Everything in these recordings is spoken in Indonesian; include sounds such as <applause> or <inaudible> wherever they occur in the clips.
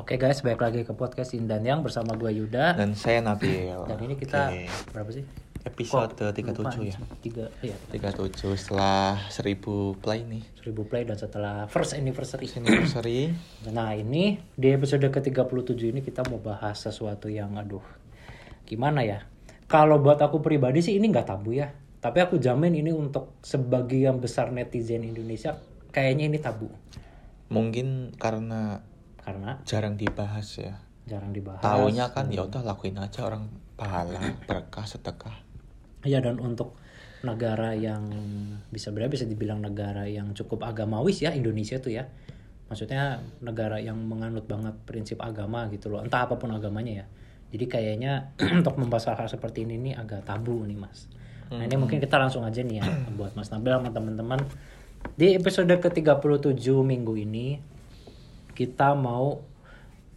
Oke guys, balik lagi ke podcast Indan Yang bersama gue Yuda. Dan saya Nabil. Dan ini kita Oke. berapa sih? Episode Kok 37 ya. Tiga, iya. 37 setelah 1000 play nih. 1000 play dan setelah first anniversary. Anniversary. <clears throat> Nah ini di episode ke-37 ini kita mau bahas sesuatu yang aduh gimana ya. Kalau buat aku pribadi sih ini nggak tabu ya. Tapi aku jamin ini untuk sebagian besar netizen Indonesia kayaknya ini tabu. Mungkin karena Karena jarang dibahas ya. jarang dibahas. Taunya kan ya udah lakuin aja orang pahala, berkah, sedekah. Ya dan untuk negara yang bisa berapa bisa dibilang negara yang cukup agamawis ya Indonesia tuh ya. Maksudnya negara yang menganut banget prinsip agama gitu loh. Entah apa pun agamanya ya. Jadi kayaknya <clears throat> untuk membahas hal seperti ini nih agak tabu nih Mas. Nah ini mungkin kita langsung aja nih ya buat Mas Nabil sama teman-teman. Di episode ke-37 minggu ini kita mau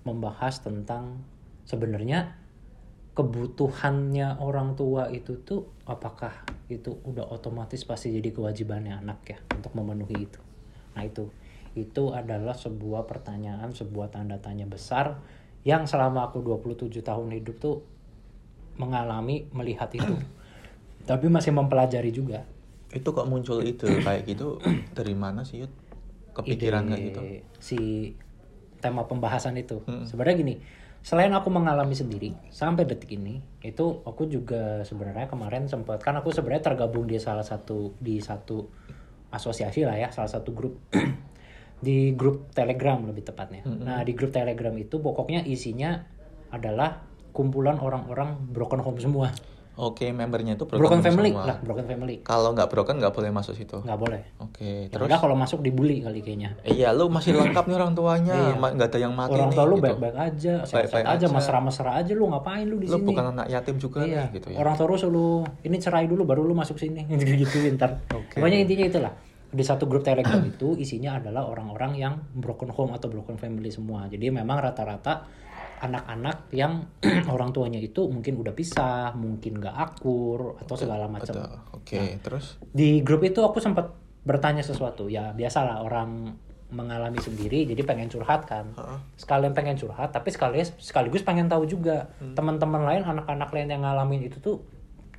membahas tentang sebenarnya kebutuhannya orang tua itu tuh apakah itu udah otomatis pasti jadi kewajibannya anak ya untuk memenuhi itu. Nah itu itu adalah sebuah pertanyaan, sebuah tanda tanya besar yang selama aku 27 tahun hidup tuh mengalami melihat itu. <clears throat> Tapi masih mempelajari juga. Itu kok muncul itu kayak gitu <clears throat> dari mana sih Yud? Kepikiran kayak gitu. si tema pembahasan itu. Mm. Sebenarnya gini, selain aku mengalami sendiri sampai detik ini, itu aku juga sebenarnya kemarin sempat kan aku sebenarnya tergabung di salah satu di satu asosiasi lah ya, salah satu grup <clears throat> di grup Telegram lebih tepatnya. Nah, di grup Telegram itu pokoknya isinya adalah kumpulan orang-orang broken home semua. Oke, membernya itu Broken, broken, family semua. lah, broken family. Kalau nggak broken nggak boleh masuk situ. nggak boleh. Oke, Ya terus udah kalau masuk dibully kali kayaknya. Iya, lu masih lengkap nih orang tuanya, Iya. nggak ada yang mati orang nih. tua lu gitu. baik-baik aja, sehat-sehat Baik-baik aja, mesra-mesra aja lu ngapain lu di Lu sini? bukan anak yatim juga iya. nih, gitu ya. Orang tua lu selalu ini cerai dulu baru lu masuk sini <laughs> gitu ntar. Oke. Pokoknya intinya itulah. Di satu grup Telegram itu isinya adalah orang-orang yang broken home atau broken family semua. Jadi memang rata-rata anak-anak yang <clears throat> orang tuanya itu mungkin udah pisah, mungkin nggak akur atau segala macam. Oke, terus? Di grup itu aku sempat bertanya sesuatu. Ya biasalah orang mengalami sendiri jadi pengen curhat kan. Heeh. sekalian pengen curhat tapi sekaligus sekaligus pengen tahu juga. Teman-teman lain anak-anak lain yang ngalamin itu tuh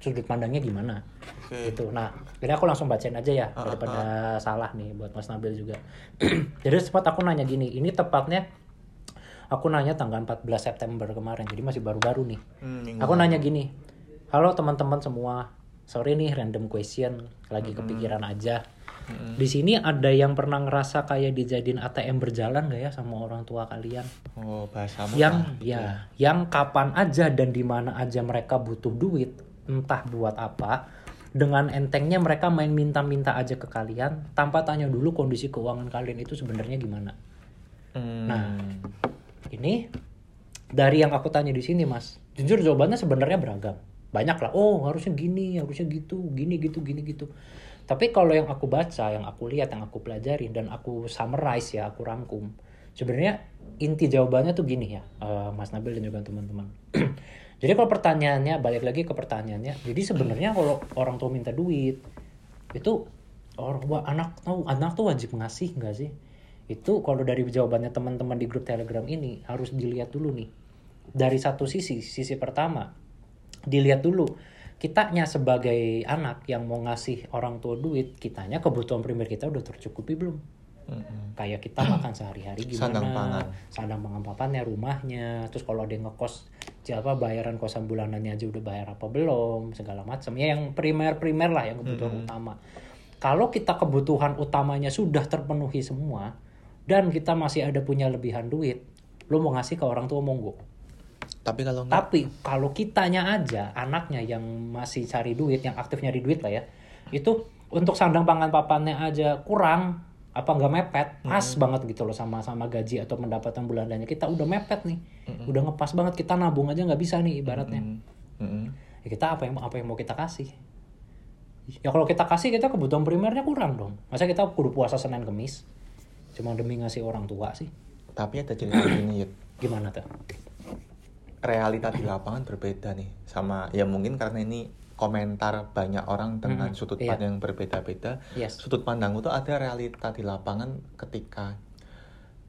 sudut pandangnya gimana? Oke. gitu. Nah jadi aku langsung bacain aja ya daripada salah nih buat Mas Nabil juga. <clears throat> Jadi sempat aku nanya gini ini tepatnya aku nanya tanggal 14 September kemarin jadi masih baru-baru nih. Hmm, aku nanya gini halo teman-teman semua sorry nih random question lagi kepikiran aja. Di sini ada yang pernah ngerasa kayak dijadiin ATM berjalan gak ya sama orang tua kalian? Oh, bahasamu yang lah, gitu ya yang kapan aja dan di mana aja mereka butuh duit entah buat apa dengan entengnya mereka main minta-minta aja ke kalian tanpa tanya dulu kondisi keuangan kalian itu sebenarnya gimana. Hmm, Nah. Ini dari yang aku tanya di sini mas jujur jawabannya sebenarnya beragam. Banyak lah. Oh harusnya gini harusnya gitu gini gitu gini gitu. Tapi kalau yang aku baca yang aku lihat yang aku pelajari dan aku summarize ya aku rangkum sebenarnya inti jawabannya tuh gini ya eh, mas Nabil dan juga teman-teman. <clears throat> Jadi kalau pertanyaannya balik lagi ke pertanyaannya jadi sebenarnya kalau orang tua minta duit itu orang anak tahu anak tuh wajib ngasih nggak sih itu kalau dari jawabannya teman-teman di grup telegram ini harus dilihat dulu nih. Dari satu sisi sisi pertama dilihat dulu kitanya sebagai anak yang mau ngasih orang tua duit kitanya kebutuhan primer kita udah tercukupi belum? Mm-mm. kayak kita makan sehari-hari <clears throat> gimana? Sandang pangan. sandang pangan papannya rumahnya. Terus kalau ada yang ngekos siapa bayaran kosan bulanannya aja udah bayar apa belum? Segala macam. Ya yang primer-primer lah yang kebutuhan utama. Kalau kita kebutuhan utamanya sudah terpenuhi semua dan kita masih ada punya lebihan duit lo mau ngasih ke orang tua monggo. Tapi kalau nggak, tapi kalau kitanya aja anaknya yang masih cari duit, yang aktif nyari duit lah ya, itu untuk sandang pangan papannya aja kurang, apa nggak mepet pas banget gitu loh sama sama gaji atau pendapatan bulanannya. Kita udah mepet nih udah ngepas banget kita nabung aja nggak bisa nih ibaratnya. Mm-mm. ya kita apa yang apa yang mau kita kasih? Ya kalau kita kasih kita kebutuhan primernya kurang dong. Masa kita kudu puasa senin kemis cuma demi ngasih orang tua sih Tapi ada cerita <coughs> gini Yud. gimana tuh realita di lapangan berbeda nih sama ya mungkin karena ini komentar banyak orang dengan Mm-mm, sudut iya. pandang yang berbeda-beda. Yes. Sudut pandangku tuh ada realita di lapangan ketika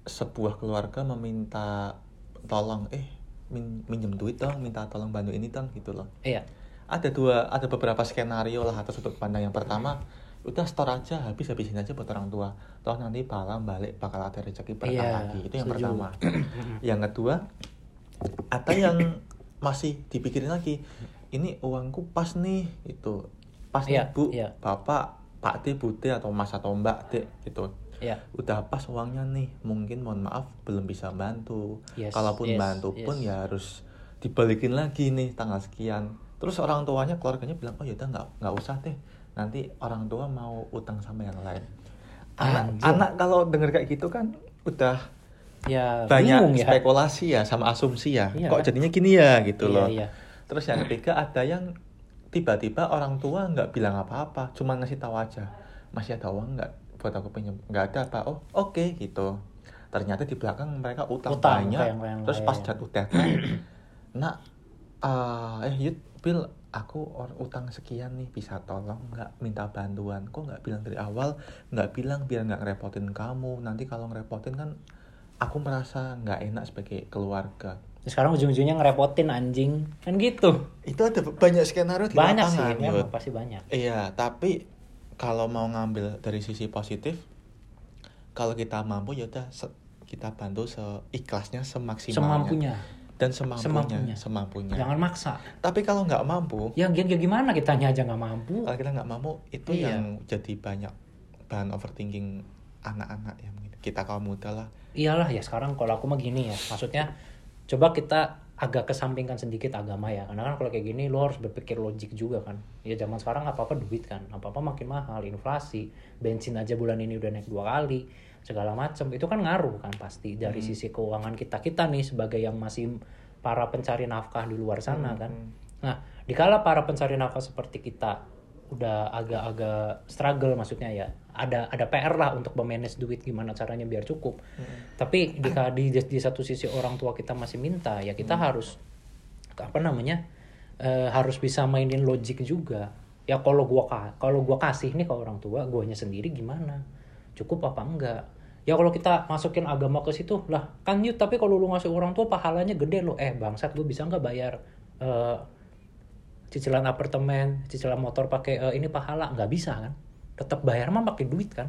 sebuah keluarga meminta tolong eh min minjem duit dong, minta tolong bantu ini dong gitu loh. iya Ada dua ada beberapa skenario lah atau sudut pandang yang pertama udah store aja habis habisin aja buat orang tua. Toh nanti palang balik bakal ada rezeki berkah Iya, lagi. Itu yang setuju. pertama. <clears throat> Yang kedua ada yang masih dipikirin lagi. Ini uangku pas nih itu pas nih Iya, bu iya. bapak pak D bu D atau mas atau mbak D gitu. Iya. Udah pas uangnya nih mungkin mohon maaf belum bisa bantu. Yes, kalaupun yes, bantu pun yes. ya harus dibalikin lagi nih tanggal sekian. Terus orang tuanya keluarganya bilang oh yaudah nggak nggak usah deh nanti orang tua mau utang sama yang lain. Anak Anjir. anak kalau denger kayak gitu kan udah ya banyak bingung ya. spekulasi ya sama asumsi ya. Iya kok kan? jadinya gini ya gitu Iya, loh. iya. terus yang ketiga ada yang tiba-tiba orang tua nggak bilang apa-apa cuma ngasih tahu aja. Masih ada uang nggak? Buat aku pinjam. Nggak ada apa. Oh oke gitu. Ternyata di belakang mereka utang, Utang banyak. yang terus pas jatuh deadline <clears throat> nak ah, eh Yud Bill aku or- utang sekian nih bisa tolong nggak minta bantuan? Kok nggak bilang dari awal nggak bilang biar nggak ngerepotin kamu? Nanti kalau ngerepotin kan aku merasa nggak enak sebagai keluarga. Sekarang ujung-ujungnya ngerepotin anjing. Kan gitu. Itu ada banyak skenario di banyak sih lapangan Yud. pasti banyak. Iya tapi kalau mau ngambil dari sisi positif kalau kita mampu ya udah se- kita bantu seikhlasnya semaksimalnya. Semampunya dan semampunya Semampunya. semampunya, jangan maksa. Tapi kalau nggak mampu ya, gimana? Kitanya aja nggak mampu. Kalau kita nggak mampu itu Iya. yang jadi banyak bahan overthinking anak-anak ya mungkin. Kita kaum muda lah. Iyalah ya sekarang kalau aku mah gini ya. Maksudnya coba kita agak kesampingkan sedikit agama ya. Karena kan kalau kayak gini lo harus berpikir logik juga kan. Ya zaman sekarang apa apa duit kan. Apa apa makin mahal. Inflasi bensin aja bulan ini udah naik dua kali segala macam itu kan ngaruh kan pasti dari sisi keuangan kita. Kita nih sebagai yang masih para pencari nafkah di luar sana kan. nah dikala para pencari nafkah seperti kita udah agak-agak struggle maksudnya ya ada ada PR lah untuk memanage duit gimana caranya biar cukup. Tapi di, di di satu sisi orang tua kita masih minta ya kita harus apa namanya eh, harus bisa mainin logik juga. Ya kalau gua ka- kalau gua kasih nih ke orang tua guanya sendiri gimana? Cukup apa enggak ya kalau kita masukin agama ke situ lah kan yuk tapi kalau lu ngasih orang tua pahalanya gede lo eh bangsat lu bisa nggak bayar eh, cicilan apartemen cicilan motor pakai eh, ini pahala? Nggak bisa kan? Tetap bayar mah pakai duit kan?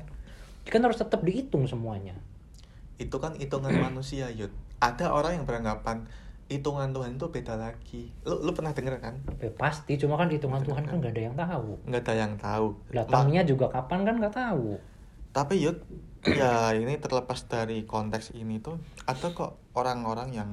Kan harus tetap dihitung semuanya. Itu kan hitungan <clears throat> manusia Yud. Ada orang yang beranggapan hitungan Tuhan itu beda lagi. Lu lu pernah denger kan? Ya, pasti. Cuma kan hitungan Tuhan kan nggak ada yang tahu. Nggak ada yang tahu. Datangnya juga kapan kan nggak tahu tapi Yud ya ini terlepas dari konteks ini tuh ada kok orang-orang yang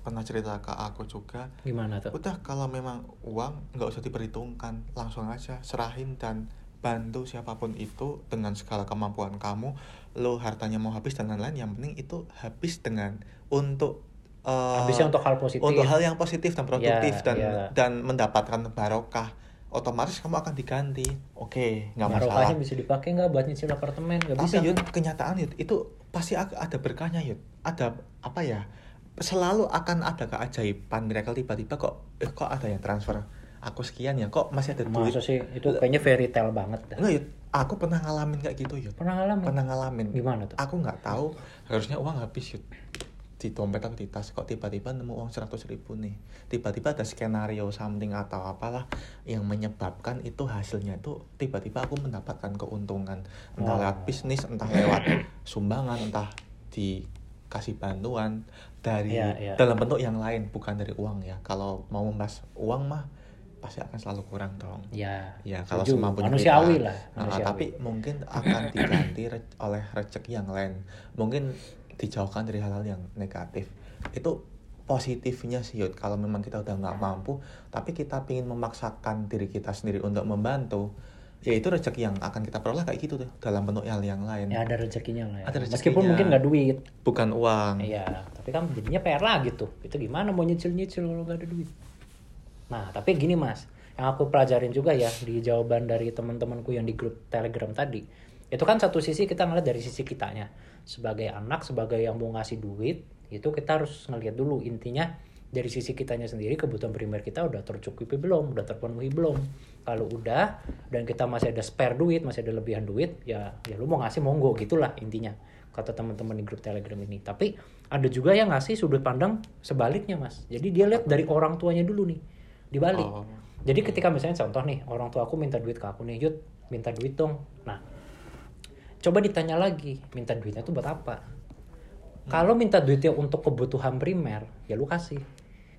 pernah cerita ke aku juga gimana tuh? Udah kalau memang uang nggak usah diperhitungkan langsung aja serahin dan bantu siapa pun itu dengan segala kemampuan kamu lo hartanya mau habis dan lain-lain yang penting itu habis dengan untuk eh, habisnya untuk hal positif. untuk hal yang positif dan produktif Ya, dan ya. dan mendapatkan barokah otomatis kamu akan diganti oke nggak masalah bisa dipakai nggak buat nyicil apartemen nggak tapi bisa Yud, kenyataan Yud, itu pasti ada berkahnya Yud. Ada apa ya? Selalu akan ada keajaiban miracle tiba-tiba kok eh, kok ada yang transfer aku sekian ya kok masih ada duit. masa sih itu kayaknya fairy tale banget dah. Yud, aku pernah ngalamin kayak gitu Yud. pernah ngalamin Pernah ngalamin. Gimana tuh? Aku nggak tahu harusnya uang habis Yud. Di dompet atau di tas kok tiba-tiba nemu uang 100 ribu nih. Tiba-tiba ada skenario something atau apalah yang menyebabkan itu hasilnya itu tiba-tiba aku mendapatkan keuntungan. Entah lewat bisnis entah lewat sumbangan entah dikasih bantuan dari Iya, iya. dalam bentuk yang lain bukan dari uang ya. Kalau mau membahas uang mah pasti akan selalu kurang dong. Ya ya kalau semampunya manusiawi kita. lah Nah, tapi mungkin akan diganti re- oleh rezeki yang lain. Mungkin dijauhkan dari hal-hal yang negatif itu positifnya sih Yud kalau memang kita udah nggak mampu tapi kita ingin memaksakan diri kita sendiri untuk membantu ya itu rezeki yang akan kita peroleh kayak gitu tuh dalam bentuk hal yang lain ya ada rezekinya lah ya. Ada rezekinya. meskipun mungkin nggak duit bukan uang Iya, tapi kan jadinya PR lagi tuh. Itu gimana mau nyicil-nyicil kalau nggak ada duit? Nah, tapi gini mas, yang aku pelajarin juga ya di jawaban dari teman-temanku yang di grup Telegram tadi. Itu kan satu sisi kita ngeliat dari sisi kitanya. Sebagai anak, sebagai yang mau ngasih duit, itu kita harus ngeliat dulu intinya dari sisi kitanya sendiri kebutuhan primer kita udah tercukupi belum, udah terpenuhi belum. Kalau udah dan kita masih ada spare duit, masih ada lebihan duit, ya ya lu mau ngasih monggo gitulah intinya kata teman-teman di grup Telegram ini. Tapi ada juga yang ngasih sudut pandang sebaliknya, Mas. Jadi dia lihat dari orang tuanya dulu nih, dibalik. Oh. Jadi ketika misalnya contoh nih, orang tua aku minta duit ke aku nih, Yud, minta duit dong. Nah, coba ditanya lagi, minta duitnya tuh buat apa? Kalau minta duitnya untuk kebutuhan primer, ya lu kasih.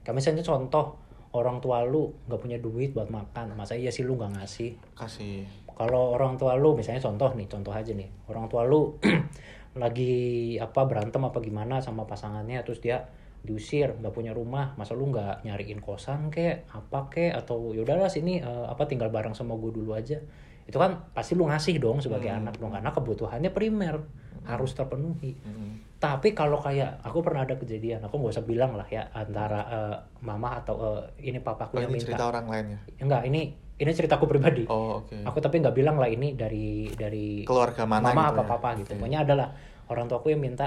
Kayak misalnya contoh, orang tua lu nggak punya duit buat makan, masa iya sih lu nggak ngasih? kasih kalau orang tua lu misalnya contoh nih contoh aja nih orang tua lu <clears throat> lagi apa berantem apa gimana sama pasangannya terus dia diusir nggak punya rumah masa lu nggak nyariin kosan kek apa kek atau yaudahlah sini eh, apa tinggal bareng sama gue dulu aja itu kan pasti lu ngasih dong sebagai anak dong karena kebutuhannya primer harus terpenuhi Mm. tapi kalau kayak aku pernah ada kejadian aku nggak usah bilang lah ya antara eh, mama atau eh, ini papaku oh yang ini minta cerita orang lain ya enggak ini ini ceritaku pribadi oh oke aku tapi nggak bilang lah ini dari dari keluarga mana mama gitu apa ya? papa gitu Oke. pokoknya adalah orang tuaku yang minta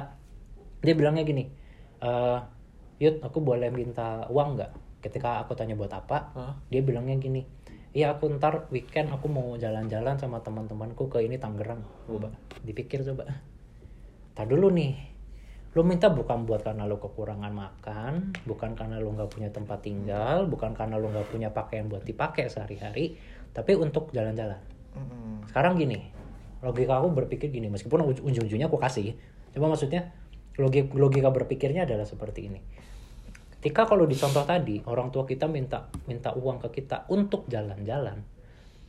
dia bilangnya gini eh Yud aku boleh minta uang nggak ketika aku tanya buat apa Hah? dia bilangnya gini iya aku ntar weekend aku mau jalan-jalan sama teman-temanku ke ini Tangerang. Coba dipikir coba. Tak dulu nih. Lu minta bukan buat karena lu kekurangan makan bukan karena lu nggak punya tempat tinggal bukan karena lu nggak punya pakaian buat dipakai sehari-hari tapi untuk jalan-jalan. Sekarang gini logika aku berpikir gini meskipun uj- ujung-ujungnya aku kasih coba maksudnya logika logika berpikirnya adalah seperti ini ketika kalau di contoh tadi orang tua kita minta minta uang ke kita untuk jalan-jalan.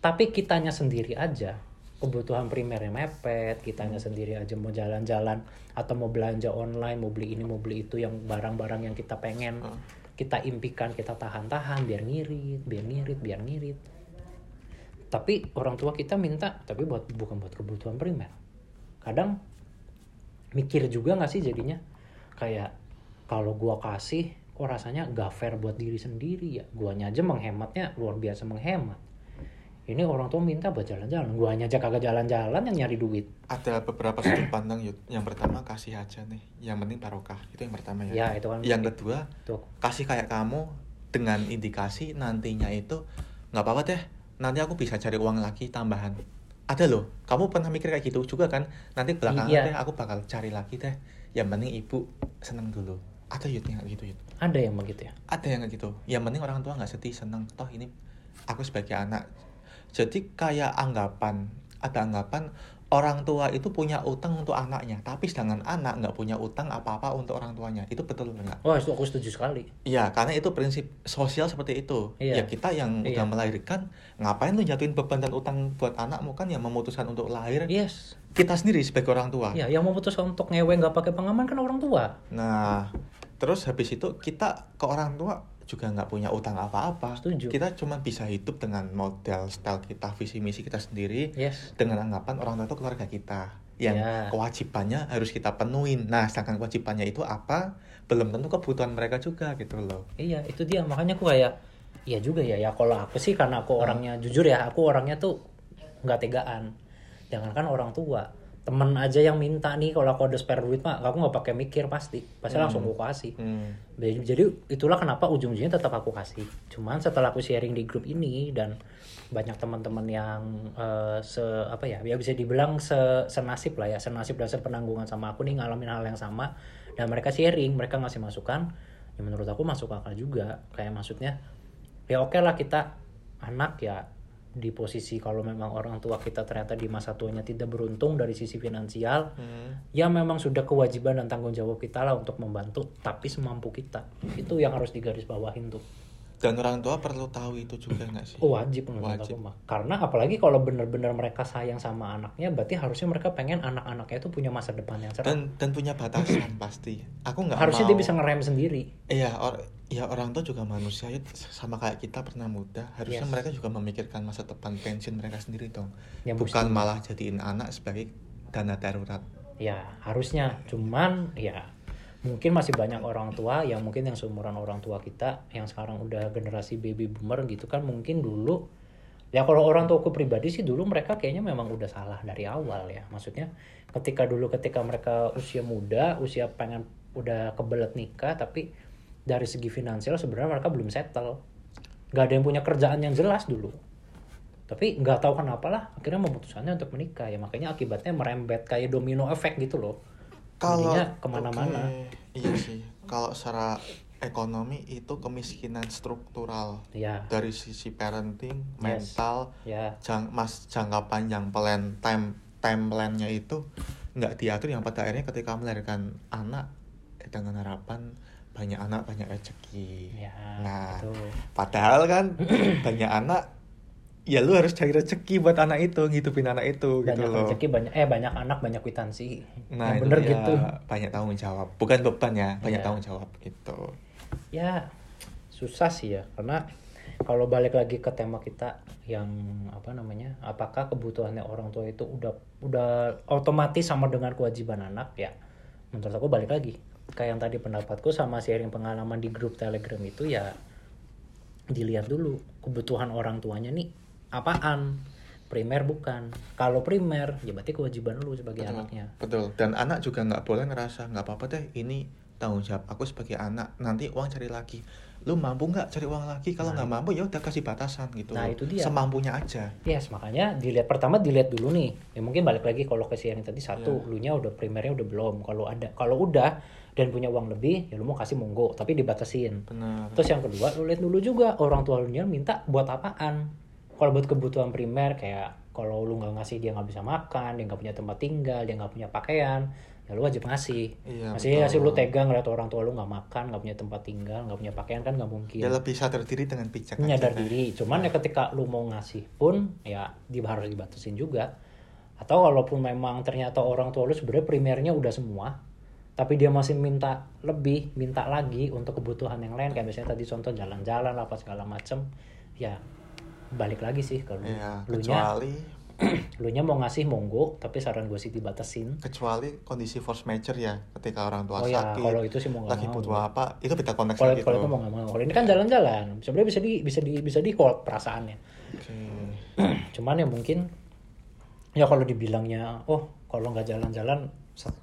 Tapi kitanya sendiri aja kebutuhan primernya mepet kitanya sendiri aja mau jalan-jalan atau mau belanja online mau beli ini mau beli itu yang barang-barang yang kita pengen Hmm. kita impikan kita tahan-tahan biar ngirit biar ngirit biar ngirit. Tapi orang tua kita minta tapi buat bukan buat kebutuhan primer. Kadang mikir juga nggak sih jadinya? Kayak kalau gua kasih kok rasanya gak fair buat diri sendiri ya? Guanya aja menghematnya luar biasa menghemat. Ini orang tua minta buat jalan-jalan. Guanya aja kagak jalan-jalan yang nyari duit. Ada beberapa sudut pandang Yud. yang pertama kasih aja nih. Yang penting barokah. Itu yang pertama ya, ya itu kan yang kedua tuh kasih kayak kamu dengan indikasi nantinya itu nggak apa-apa deh. Nanti aku bisa cari uang lagi tambahan. Ada loh. Kamu pernah mikir kayak gitu juga kan? Nanti belakangan Iya. deh aku bakal cari lagi deh. Yang penting ibu seneng dulu ada yud yang gitu yud ada yang begitu ya? Ada yang gitu. Yang penting orang tua nggak sedih seneng. Toh ini aku sebagai anak. Jadi kayak anggapan ada anggapan orang tua itu punya utang untuk anaknya. Tapi sedangkan anak nggak punya utang apa-apa untuk orang tuanya. Itu betul nggak? Wah itu aku setuju sekali. Iya, karena itu prinsip sosial seperti itu. Iya. Ya kita yang Iya. udah melahirkan, ngapain lu jatuhin beban dan utang buat anakmu? Kan yang memutuskan untuk lahir. yes. Kita sendiri sebagai orang tua. ya yang memutuskan untuk ngewe nggak pakai pengaman kan orang tua. Nah, terus habis itu kita ke orang tua juga nggak punya utang apa-apa. Setuju. Kita cuma bisa hidup dengan model style kita, visi misi kita sendiri, yes dengan anggapan orang tua itu keluarga kita yang Ya. kewajibannya harus kita penuhin. Nah, sedangkan kewajibannya itu apa? Belum tentu kebutuhan mereka juga gitu loh. Iya itu dia makanya aku kayak Iya juga ya ya kalau aku sih karena aku orangnya jujur ya aku orangnya tuh nggak tegaan jangankan orang tua temen aja yang minta nih kalau aku ada spare duit mah aku nggak pakai mikir pasti. Pasti langsung aku kasih. Hmm. jadi itulah kenapa ujung-ujungnya tetap aku kasih. Cuman setelah aku sharing di grup ini dan banyak teman-teman yang eh, se apa ya ya bisa dibilang se senasib lah ya senasib dan sepenanggungan sama aku nih ngalamin hal yang sama dan mereka sharing mereka ngasih masukan ya menurut aku masuk akal juga. Kayak maksudnya ya oke lah kita anak ya di posisi kalau memang orang tua kita ternyata di masa tuanya tidak beruntung dari sisi finansial Hmm. ya memang sudah kewajiban dan tanggung jawab kita lah untuk membantu tapi semampu kita itu yang harus digarisbawahin tuh Dan orang tua perlu tahu itu juga nggak sih? Oh, wajib menurut Wajib. aku mah. Karena apalagi kalau benar-benar mereka sayang sama anaknya, berarti harusnya mereka pengen anak-anaknya itu punya masa depan yang cerah. Dan dan punya batasan <clears throat> pasti. Aku nggak Harusnya mau. dia bisa ngerem sendiri. Iya, or, ya orang tua juga manusia ya sama kayak kita pernah muda. Harusnya Yes. mereka juga memikirkan masa depan pensiun mereka sendiri dong. Ya, Bukan malah jadiin anak sebagai dana darurat. Ya, harusnya. Cuman ya mungkin masih banyak orang tua yang mungkin yang seumuran orang tua kita yang sekarang udah generasi baby boomer gitu kan. Mungkin dulu ya kalau orang tuaku pribadi sih dulu mereka kayaknya memang udah salah dari awal ya. Maksudnya ketika dulu ketika mereka usia muda usia pengen udah kebelet nikah tapi dari segi finansial sebenarnya mereka belum settle. Nggak ada yang punya kerjaan yang jelas dulu. Tapi nggak tahu kenapa lah akhirnya memutuskannya untuk menikah ya. Makanya akibatnya merembet kayak domino effect gitu loh Kalau ke mana-mana. Oke, Iya sih. Kalau secara ekonomi itu kemiskinan struktural ya dari sisi parenting, Yes. mental, ya jang, mas jangka panjang plan time timelinenya itu nggak diatur yang pada akhirnya ketika melahirkan anak eh, dengan harapan banyak anak banyak rezeki. ya nah, betul. padahal kan <clears throat> banyak anak ya lu harus cari rezeki buat anak itu, ngidupin anak itu gitu banyak loh. rezeki banyak eh banyak anak banyak kwitansi Nah, yang bener ya gitu banyak tanggung jawab. Bukan beban ya, banyak Iya. tanggung jawab gitu. ya susah sih ya karena kalau balik lagi ke tema kita yang apa namanya apakah kebutuhannya orang tua itu udah udah otomatis sama dengan kewajiban anak ya menurut aku balik lagi kayak yang tadi pendapatku sama sharing pengalaman di grup telegram itu ya dilihat dulu kebutuhan orang tuanya nih apaan primer bukan kalau primer ya berarti kewajiban lu sebagai Betul, anaknya Betul. Dan anak juga nggak boleh ngerasa nggak apa-apa deh. Ini tanggung jawab aku sebagai anak. Nanti uang cari lagi. Lu mampu nggak cari uang lagi? Kalau nggak mampu ya udah kasih batasan gitu. Nah, itu dia. Semampunya aja. Yes, makanya dilihat pertama dilihat dulu nih. Ya mungkin balik lagi kalau ke yang tadi satu, Iya. lu nya udah primernya udah belum. Kalau ada kalau udah dan punya uang lebih, ya lu mau kasih monggo, tapi dibatasin. Benar. Terus yang kedua, lu lihat dulu juga orang tua lu nya minta buat apaan. Kalau buat kebutuhan primer kayak kalau lu nggak ngasih dia nggak bisa makan, dia nggak punya tempat tinggal, dia nggak punya pakaian, ya lu wajib ngasih. Iya, Masih betul. ngasih lu tegang ngeliat orang tua lu nggak makan, nggak punya tempat tinggal, nggak punya pakaian kan nggak mungkin Ya lebih sadar diri dengan bijak. aja menyadar deh. diri cuman ya ketika lu mau ngasih pun ya di harus dibatasin juga atau walaupun memang ternyata orang tua lu sebenarnya primernya udah semua tapi dia masih minta lebih minta lagi untuk kebutuhan yang lain kayak misalnya tadi contoh jalan-jalan apa segala macem ya balik lagi sih kalau Iya, lu kecuali <clears throat> lu nya mau ngasih monggo tapi saran gue sih dibatasin. Kecuali kondisi force major ya ketika orang tua Oh ya, sakit kalau itu sih mau nggak lagi mau. butuh apa itu beda konteks kalau lagi kalau itu mau nggak mau. Kalau ini kan jalan-jalan sebenarnya bisa di bisa di bisa di hold perasaannya. Oke. <clears throat> cuman ya mungkin ya kalau dibilangnya oh kalau nggak jalan-jalan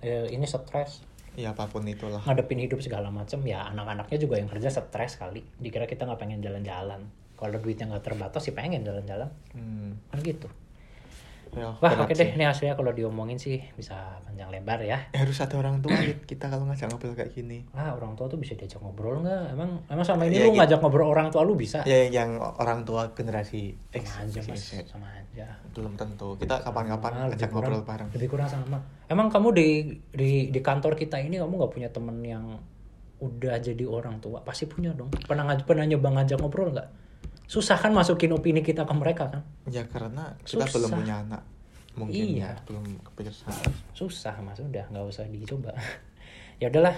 eh, ini stres. Ya apa pun itulah. Ngadepin hidup segala macem ya anak-anaknya juga yang kerja stres kali. Dikira kita nggak pengen jalan-jalan kalau duitnya nggak terbatas sih pengen jalan-jalan. Hmm. kan gitu. Ya, wah oke deh ini hasilnya kalau diomongin sih bisa panjang lebar ya. Eh, harus ada orang tua kita kalau ngajak ngobrol kayak gini. Ah orang tua tuh bisa diajak ngobrol nggak? Emang emang sama ini Ya, lu gitu. ngajak ngobrol orang tua lu bisa? Ya yang orang tua generasi X sama aja mas. Sama aja. Belum tentu. Kita kapan-kapan ngajak kurang- ngobrol bareng. Lebih kurang sama. Emang kamu di di di kantor kita ini kamu nggak punya temen yang udah jadi orang tua? Pasti punya dong. Pernah pernah nyoba ngajak ngobrol nggak? Susah kan masukin opini kita ke mereka kan? ya karena kita Susah. belum punya anak mungkin Iya. ya belum kepikiran Susah mas, udah nggak usah dicoba. <laughs> ya udahlah.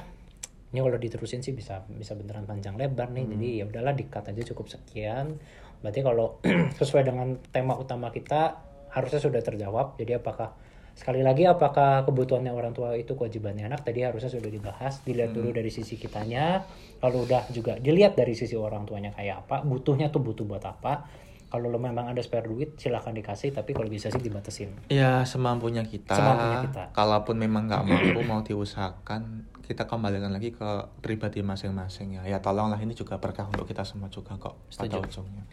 Ini kalau diterusin sih bisa bisa beneran panjang lebar nih. Jadi ya udahlah dikat aja cukup sekian. Berarti kalau <clears throat> sesuai dengan tema utama kita harusnya sudah terjawab. Jadi apakah sekali lagi apakah kebutuhannya orang tua itu kewajibannya anak? Tadi harusnya sudah dibahas dilihat dulu dari sisi kitanya kalau udah juga dilihat dari sisi orang tuanya kayak apa butuhnya tuh butuh buat apa. Kalau lo memang ada spare duit silahkan dikasih tapi kalau bisa sih dibatasin. Ya semampunya kita. Semampunya kita. kalaupun memang nggak mampu mau diusahakan kita kembalikan lagi ke pribadi masing-masing ya. Ya tolonglah ini juga berkah untuk kita semua juga kok pada Setuju. ujungnya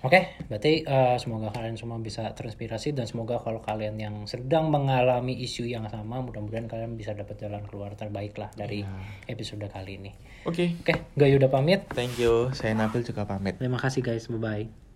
Oke, berarti eh, semoga kalian semua bisa terinspirasi dan semoga kalau kalian yang sedang mengalami isu yang sama, mudah-mudahan kalian bisa dapat jalan keluar terbaik lah dari episode kali ini. oke Oke, Gayu udah pamit. thank you saya Nabil juga pamit Terima kasih guys, bye-bye.